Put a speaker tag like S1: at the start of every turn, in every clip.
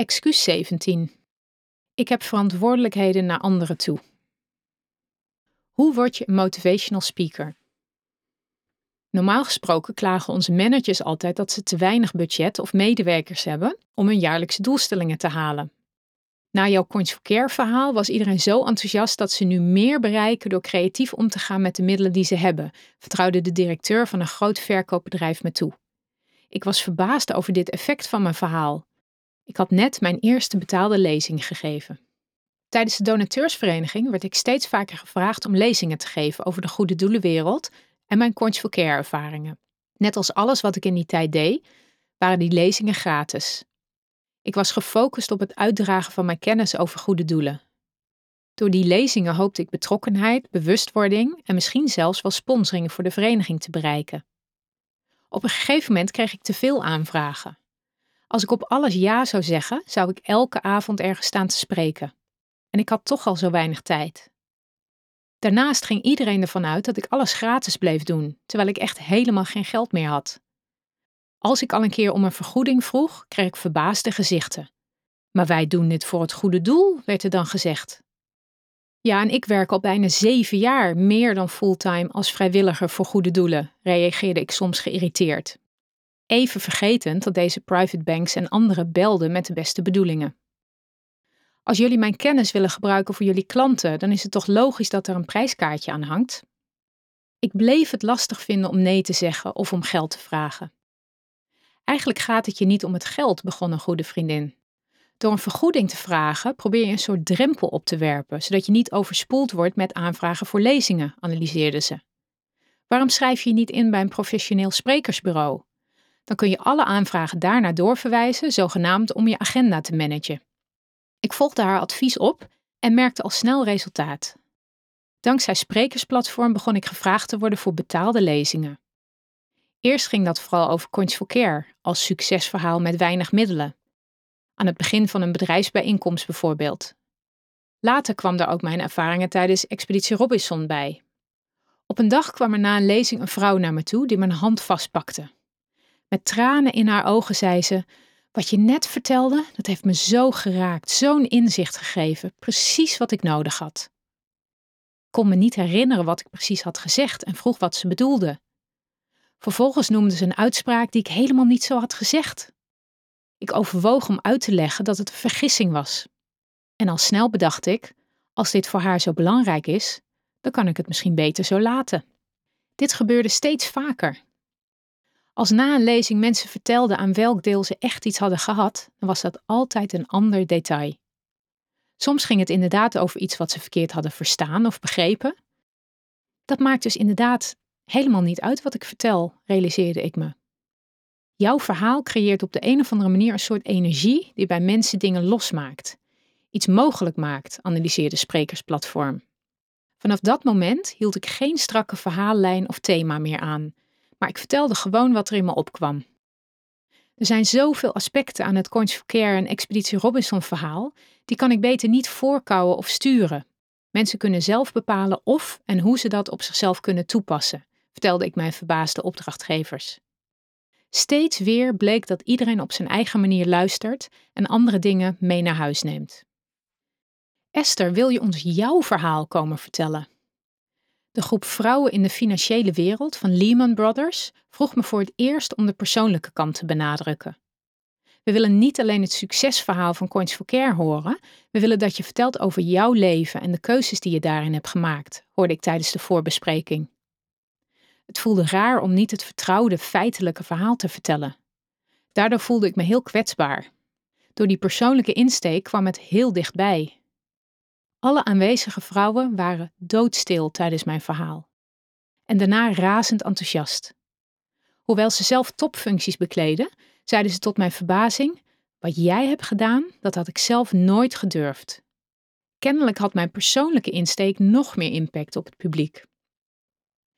S1: Excuus 17. Ik heb verantwoordelijkheden naar anderen toe. Hoe word je een motivational speaker? Normaal gesproken klagen onze managers altijd dat ze te weinig budget of medewerkers hebben om hun jaarlijkse doelstellingen te halen. Na jouw Coins for Care verhaal was iedereen zo enthousiast dat ze nu meer bereiken door creatief om te gaan met de middelen die ze hebben, vertrouwde de directeur van een groot verkoopbedrijf me toe. Ik was verbaasd over dit effect van mijn verhaal. Ik had net mijn eerste betaalde lezing gegeven. Tijdens de donateursvereniging werd ik steeds vaker gevraagd om lezingen te geven over de goede doelenwereld en mijn for Care ervaringen. Net als alles wat ik in die tijd deed, waren die lezingen gratis. Ik was gefocust op het uitdragen van mijn kennis over goede doelen. Door die lezingen hoopte ik betrokkenheid, bewustwording en misschien zelfs wel sponsoring voor de vereniging te bereiken. Op een gegeven moment kreeg ik te veel aanvragen. Als ik op alles ja zou zeggen, zou ik elke avond ergens staan te spreken. En ik had toch al zo weinig tijd. Daarnaast ging iedereen ervan uit dat ik alles gratis bleef doen, terwijl ik echt helemaal geen geld meer had. Als ik al een keer om een vergoeding vroeg, kreeg ik verbaasde gezichten. Maar wij doen dit voor het goede doel, werd er dan gezegd. Ja, en ik werk al bijna zeven jaar meer dan fulltime als vrijwilliger voor goede doelen, reageerde ik soms geïrriteerd. Even vergetend dat deze private banks en anderen belden met de beste bedoelingen. Als jullie mijn kennis willen gebruiken voor jullie klanten, dan is het toch logisch dat er een prijskaartje aan hangt? Ik bleef het lastig vinden om nee te zeggen of om geld te vragen. Eigenlijk gaat het je niet om het geld, begon een goede vriendin. Door een vergoeding te vragen probeer je een soort drempel op te werpen, zodat je niet overspoeld wordt met aanvragen voor lezingen, analyseerde ze. Waarom schrijf je je niet in bij een professioneel sprekersbureau? Dan kun je alle aanvragen daarna doorverwijzen, zogenaamd om je agenda te managen. Ik volgde haar advies op en merkte al snel resultaat. Dankzij Sprekersplatform begon ik gevraagd te worden voor betaalde lezingen. Eerst ging dat vooral over Coins for Care, als succesverhaal met weinig middelen. Aan het begin van een bedrijfsbijeenkomst bijvoorbeeld. Later kwam daar ook mijn ervaringen tijdens Expeditie Robinson bij. Op een dag kwam er na een lezing een vrouw naar me toe die mijn hand vastpakte. Met tranen in haar ogen zei ze: Wat je net vertelde, dat heeft me zo geraakt, zo'n inzicht gegeven, precies wat ik nodig had. Ik kon me niet herinneren wat ik precies had gezegd en vroeg wat ze bedoelde. Vervolgens noemde ze een uitspraak die ik helemaal niet zo had gezegd. Ik overwoog om uit te leggen dat het een vergissing was. En al snel bedacht ik: als dit voor haar zo belangrijk is, dan kan ik het misschien beter zo laten. Dit gebeurde steeds vaker. Als na een lezing mensen vertelden aan welk deel ze echt iets hadden gehad, dan was dat altijd een ander detail. Soms ging het inderdaad over iets wat ze verkeerd hadden verstaan of begrepen. Dat maakt dus inderdaad helemaal niet uit wat ik vertel, realiseerde ik me. Jouw verhaal creëert op de een of andere manier een soort energie die bij mensen dingen losmaakt. Iets mogelijk maakt, analyseerde Sprekersplatform. Vanaf dat moment hield ik geen strakke verhaallijn of thema meer aan, maar ik vertelde gewoon wat er in me opkwam. Er zijn zoveel aspecten aan het Coins for Care en Expeditie Robinson verhaal, die kan ik beter niet voorkouwen of sturen. Mensen kunnen zelf bepalen of en hoe ze dat op zichzelf kunnen toepassen vertelde ik mijn verbaasde opdrachtgevers. Steeds weer bleek dat iedereen op zijn eigen manier luistert en andere dingen mee naar huis neemt. Esther, wil je ons jouw verhaal komen vertellen? De groep vrouwen in de financiële wereld van Lehman Brothers vroeg me voor het eerst om de persoonlijke kant te benadrukken. We willen niet alleen het succesverhaal van Coins for Care horen, we willen dat je vertelt over jouw leven en de keuzes die je daarin hebt gemaakt, hoorde ik tijdens de voorbespreking. Het voelde raar om niet het vertrouwde, feitelijke verhaal te vertellen. Daardoor voelde ik me heel kwetsbaar. Door die persoonlijke insteek kwam het heel dichtbij. Alle aanwezige vrouwen waren doodstil tijdens mijn verhaal. En daarna razend enthousiast. Hoewel ze zelf topfuncties bekleden, zeiden ze tot mijn verbazing: Wat jij hebt gedaan, dat had ik zelf nooit gedurfd. Kennelijk had mijn persoonlijke insteek nog meer impact op het publiek.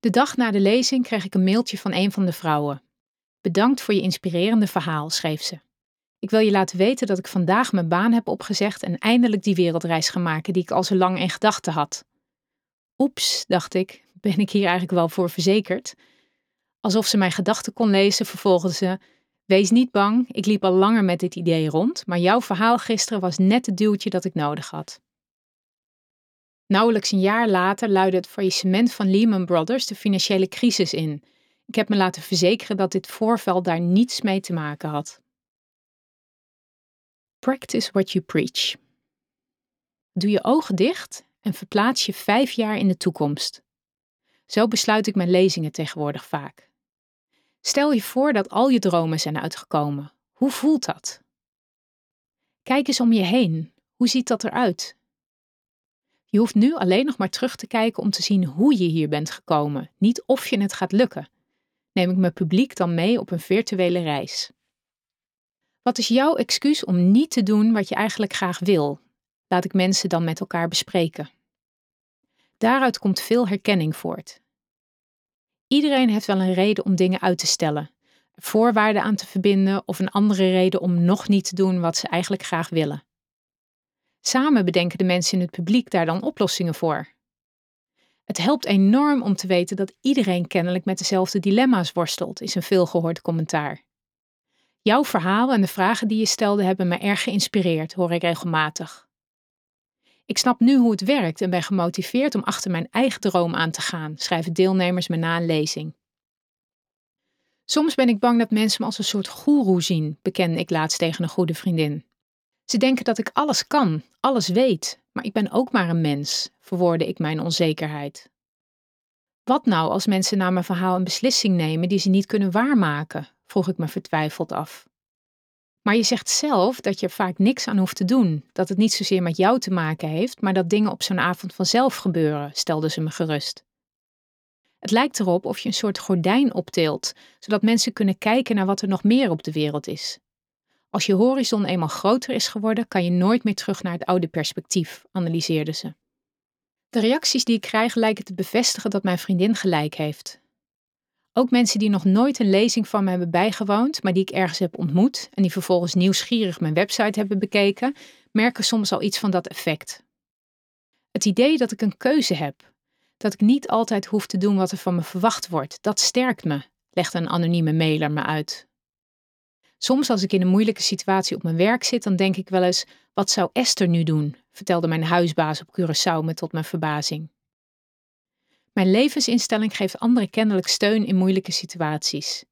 S1: De dag na de lezing kreeg ik een mailtje van een van de vrouwen. Bedankt voor je inspirerende verhaal, schreef ze. Ik wil je laten weten dat ik vandaag mijn baan heb opgezegd en eindelijk die wereldreis ga maken die ik al zo lang in gedachten had. Oeps, dacht ik, ben ik hier eigenlijk wel voor verzekerd? Alsof ze mijn gedachten kon lezen, vervolgde ze: Wees niet bang, ik liep al langer met dit idee rond, maar jouw verhaal gisteren was net het duwtje dat ik nodig had. Nauwelijks een jaar later luidde het faillissement van Lehman Brothers de financiële crisis in. Ik heb me laten verzekeren dat dit voorval daar niets mee te maken had. Practice what you preach. Doe je ogen dicht en verplaats je vijf jaar in de toekomst. Zo besluit ik mijn lezingen tegenwoordig vaak. Stel je voor dat al je dromen zijn uitgekomen. Hoe voelt dat? Kijk eens om je heen. Hoe ziet dat eruit? Je hoeft nu alleen nog maar terug te kijken om te zien hoe je hier bent gekomen, niet of je het gaat lukken. Neem ik mijn publiek dan mee op een virtuele reis. Wat is jouw excuus om niet te doen wat je eigenlijk graag wil? Laat ik mensen dan met elkaar bespreken. Daaruit komt veel herkenning voort. Iedereen heeft wel een reden om dingen uit te stellen, voorwaarden aan te verbinden of een andere reden om nog niet te doen wat ze eigenlijk graag willen. Samen bedenken de mensen in het publiek daar dan oplossingen voor. Het helpt enorm om te weten dat iedereen kennelijk met dezelfde dilemma's worstelt, is een veelgehoord commentaar. Jouw verhaal en de vragen die je stelde hebben me erg geïnspireerd, hoor ik regelmatig. Ik snap nu hoe het werkt en ben gemotiveerd om achter mijn eigen droom aan te gaan, schrijven deelnemers me na een lezing. Soms ben ik bang dat mensen me als een soort goeroe zien, bekende ik laatst tegen een goede vriendin. Ze denken dat ik alles kan, alles weet, maar ik ben ook maar een mens, verwoordde ik mijn onzekerheid. Wat nou als mensen na mijn verhaal een beslissing nemen die ze niet kunnen waarmaken? Vroeg ik me vertwijfeld af. Maar je zegt zelf dat je er vaak niks aan hoeft te doen, dat het niet zozeer met jou te maken heeft, maar dat dingen op zo'n avond vanzelf gebeuren, stelde ze me gerust. Het lijkt erop of je een soort gordijn optilt, zodat mensen kunnen kijken naar wat er nog meer op de wereld is. Als je horizon eenmaal groter is geworden, kan je nooit meer terug naar het oude perspectief, analyseerde ze. De reacties die ik krijg lijken te bevestigen dat mijn vriendin gelijk heeft. Ook mensen die nog nooit een lezing van me hebben bijgewoond, maar die ik ergens heb ontmoet en die vervolgens nieuwsgierig mijn website hebben bekeken, merken soms al iets van dat effect. Het idee dat ik een keuze heb, dat ik niet altijd hoef te doen wat er van me verwacht wordt, dat sterkt me, legt een anonieme mailer me uit. Soms als ik in een moeilijke situatie op mijn werk zit, dan denk ik wel eens: wat zou Esther nu doen? vertelde mijn huisbaas op Curaçao me tot mijn verbazing. Mijn levensinstelling geeft anderen kennelijk steun in moeilijke situaties.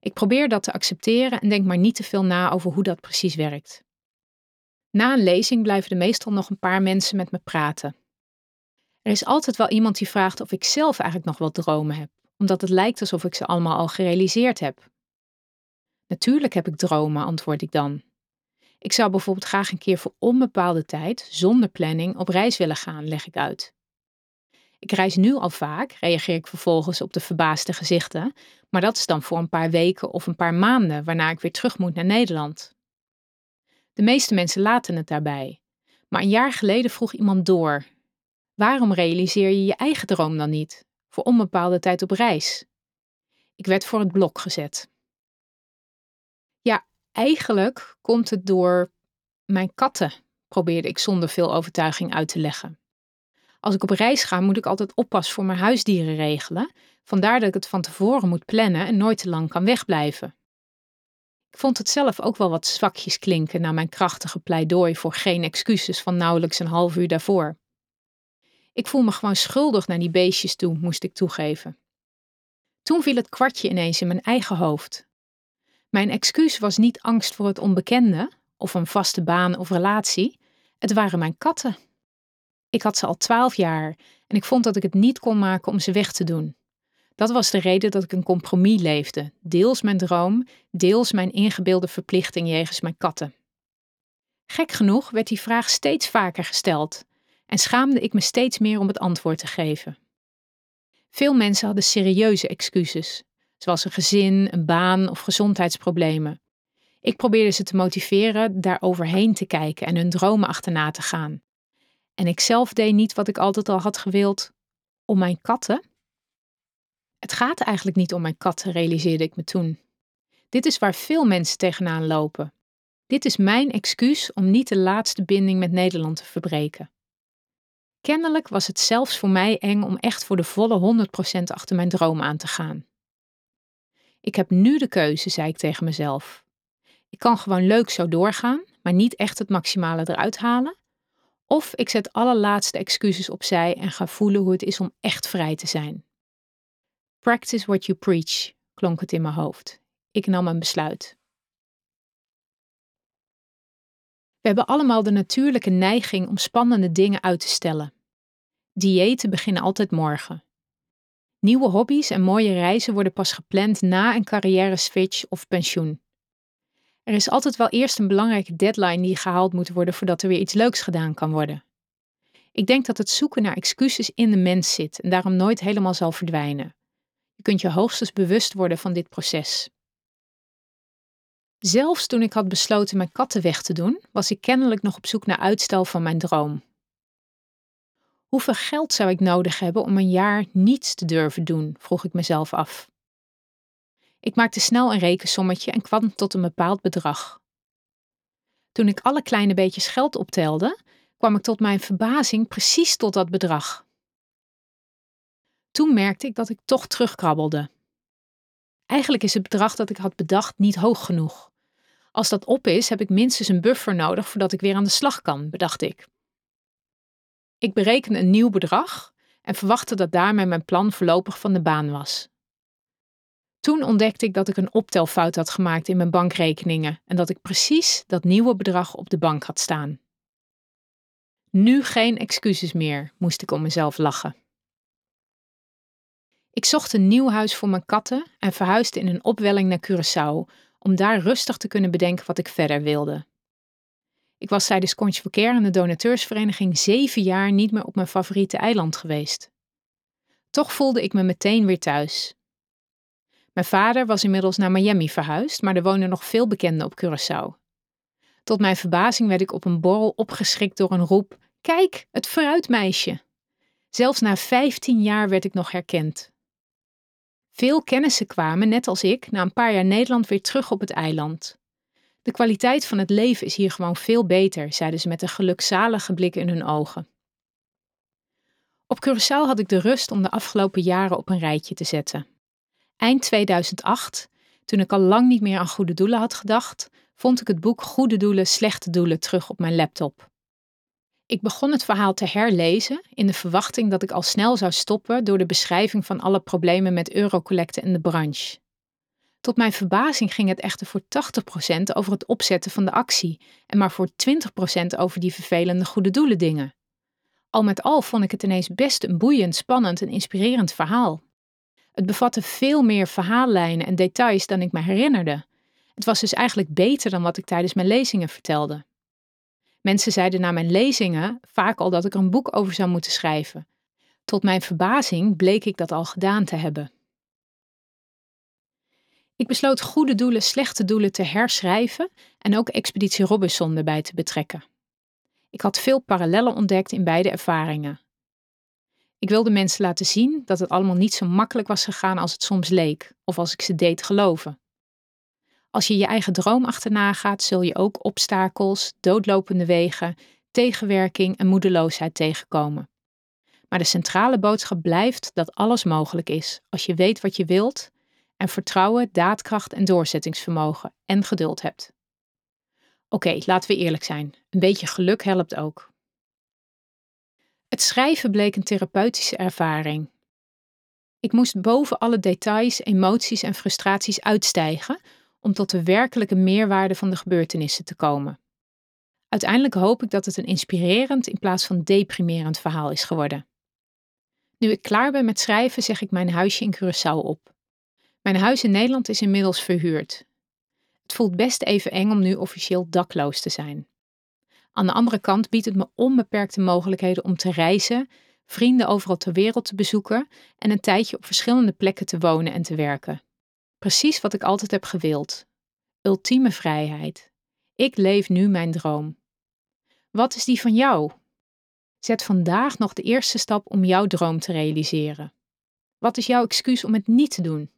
S1: Ik probeer dat te accepteren en denk maar niet te veel na over hoe dat precies werkt. Na een lezing blijven er meestal nog een paar mensen met me praten. Er is altijd wel iemand die vraagt of ik zelf eigenlijk nog wel dromen heb, omdat het lijkt alsof ik ze allemaal al gerealiseerd heb. Natuurlijk heb ik dromen, antwoord ik dan. Ik zou bijvoorbeeld graag een keer voor onbepaalde tijd, zonder planning, op reis willen gaan, leg ik uit. Ik reis nu al vaak, reageer ik vervolgens op de verbaasde gezichten, maar dat is dan voor een paar weken of een paar maanden, waarna ik weer terug moet naar Nederland. De meeste mensen laten het daarbij. Maar een jaar geleden vroeg iemand door: Waarom realiseer je je eigen droom dan niet? Voor onbepaalde tijd op reis. Ik werd voor het blok gezet. Ja, eigenlijk komt het door mijn katten, probeerde ik zonder veel overtuiging uit te leggen. Als ik op reis ga, moet ik altijd oppas voor mijn huisdieren regelen. Vandaar dat ik het van tevoren moet plannen en nooit te lang kan wegblijven. Ik vond het zelf ook wel wat zwakjes klinken na mijn krachtige pleidooi voor geen excuses van nauwelijks een half uur daarvoor. Ik voel me gewoon schuldig naar die beestjes toe, moest ik toegeven. Toen viel het kwartje ineens in mijn eigen hoofd. Mijn excuus was niet angst voor het onbekende of een vaste baan of relatie, het waren mijn katten. Ik had ze al twaalf jaar en ik vond dat ik het niet kon maken om ze weg te doen. Dat was de reden dat ik een compromis leefde, deels mijn droom, deels mijn ingebeelde verplichting jegens mijn katten. Gek genoeg werd die vraag steeds vaker gesteld en schaamde ik me steeds meer om het antwoord te geven. Veel mensen hadden serieuze excuses, zoals een gezin, een baan of gezondheidsproblemen. Ik probeerde ze te motiveren daar overheen te kijken en hun dromen achterna te gaan. En ik zelf deed niet wat ik altijd al had gewild om mijn katten. Het gaat eigenlijk niet om mijn katten, realiseerde ik me toen. Dit is waar veel mensen tegenaan lopen. Dit is mijn excuus om niet de laatste binding met Nederland te verbreken. Kennelijk was het zelfs voor mij eng om echt voor de volle 100% achter mijn droom aan te gaan. Ik heb nu de keuze, zei ik tegen mezelf. Ik kan gewoon leuk zo doorgaan, maar niet echt het maximale eruit halen. Of ik zet alle laatste excuses opzij en ga voelen hoe het is om echt vrij te zijn. Practice what you preach, klonk het in mijn hoofd. Ik nam een besluit. We hebben allemaal de natuurlijke neiging om spannende dingen uit te stellen. Diëten beginnen altijd morgen. Nieuwe hobby's en mooie reizen worden pas gepland na een carrière switch of pensioen. Er is altijd wel eerst een belangrijke deadline die gehaald moet worden voordat er weer iets leuks gedaan kan worden. Ik denk dat het zoeken naar excuses in de mens zit en daarom nooit helemaal zal verdwijnen. Je kunt je hoogstens bewust worden van dit proces. Zelfs toen ik had besloten mijn katten weg te doen, was ik kennelijk nog op zoek naar uitstel van mijn droom. Hoeveel geld zou ik nodig hebben om een jaar niets te durven doen? vroeg ik mezelf af. Ik maakte snel een rekensommetje en kwam tot een bepaald bedrag. Toen ik alle kleine beetjes geld optelde, kwam ik tot mijn verbazing precies tot dat bedrag. Toen merkte ik dat ik toch terugkrabbelde. Eigenlijk is het bedrag dat ik had bedacht niet hoog genoeg. Als dat op is, heb ik minstens een buffer nodig voordat ik weer aan de slag kan, bedacht ik. Ik berekende een nieuw bedrag en verwachtte dat daarmee mijn plan voorlopig van de baan was. Toen ontdekte ik dat ik een optelfout had gemaakt in mijn bankrekeningen en dat ik precies dat nieuwe bedrag op de bank had staan. Nu geen excuses meer, moest ik om mezelf lachen. Ik zocht een nieuw huis voor mijn katten en verhuisde in een opwelling naar Curaçao om daar rustig te kunnen bedenken wat ik verder wilde. Ik was tijdens Conch Verkeer en de donateursvereniging zeven jaar niet meer op mijn favoriete eiland geweest. Toch voelde ik me meteen weer thuis. Mijn vader was inmiddels naar Miami verhuisd, maar er woonden nog veel bekenden op Curaçao. Tot mijn verbazing werd ik op een borrel opgeschrikt door een roep: Kijk, het fruitmeisje! Zelfs na vijftien jaar werd ik nog herkend. Veel kennissen kwamen, net als ik, na een paar jaar Nederland weer terug op het eiland. De kwaliteit van het leven is hier gewoon veel beter, zeiden ze met een gelukzalige blik in hun ogen. Op Curaçao had ik de rust om de afgelopen jaren op een rijtje te zetten. Eind 2008, toen ik al lang niet meer aan goede doelen had gedacht, vond ik het boek Goede Doelen, Slechte Doelen terug op mijn laptop. Ik begon het verhaal te herlezen in de verwachting dat ik al snel zou stoppen door de beschrijving van alle problemen met eurocollecten en de branche. Tot mijn verbazing ging het echter voor 80% over het opzetten van de actie en maar voor 20% over die vervelende goede doelen dingen. Al met al vond ik het ineens best een boeiend, spannend en inspirerend verhaal. Het bevatte veel meer verhaallijnen en details dan ik me herinnerde. Het was dus eigenlijk beter dan wat ik tijdens mijn lezingen vertelde. Mensen zeiden na mijn lezingen vaak al dat ik er een boek over zou moeten schrijven. Tot mijn verbazing bleek ik dat al gedaan te hebben. Ik besloot goede doelen, slechte doelen te herschrijven en ook Expeditie Robinson erbij te betrekken. Ik had veel parallellen ontdekt in beide ervaringen. Ik wilde mensen laten zien dat het allemaal niet zo makkelijk was gegaan als het soms leek, of als ik ze deed geloven. Als je je eigen droom achterna gaat, zul je ook obstakels, doodlopende wegen, tegenwerking en moedeloosheid tegenkomen. Maar de centrale boodschap blijft dat alles mogelijk is als je weet wat je wilt en vertrouwen, daadkracht en doorzettingsvermogen en geduld hebt. Oké, laten we eerlijk zijn. Een beetje geluk helpt ook. Het schrijven bleek een therapeutische ervaring. Ik moest boven alle details, emoties en frustraties uitstijgen om tot de werkelijke meerwaarde van de gebeurtenissen te komen. Uiteindelijk hoop ik dat het een inspirerend in plaats van deprimerend verhaal is geworden. Nu ik klaar ben met schrijven, zeg ik mijn huisje in Curaçao op. Mijn huis in Nederland is inmiddels verhuurd. Het voelt best even eng om nu officieel dakloos te zijn. Aan de andere kant biedt het me onbeperkte mogelijkheden om te reizen, vrienden overal ter wereld te bezoeken en een tijdje op verschillende plekken te wonen en te werken. Precies wat ik altijd heb gewild. Ultieme vrijheid. Ik leef nu mijn droom. Wat is die van jou? Zet vandaag nog de eerste stap om jouw droom te realiseren. Wat is jouw excuus om het niet te doen?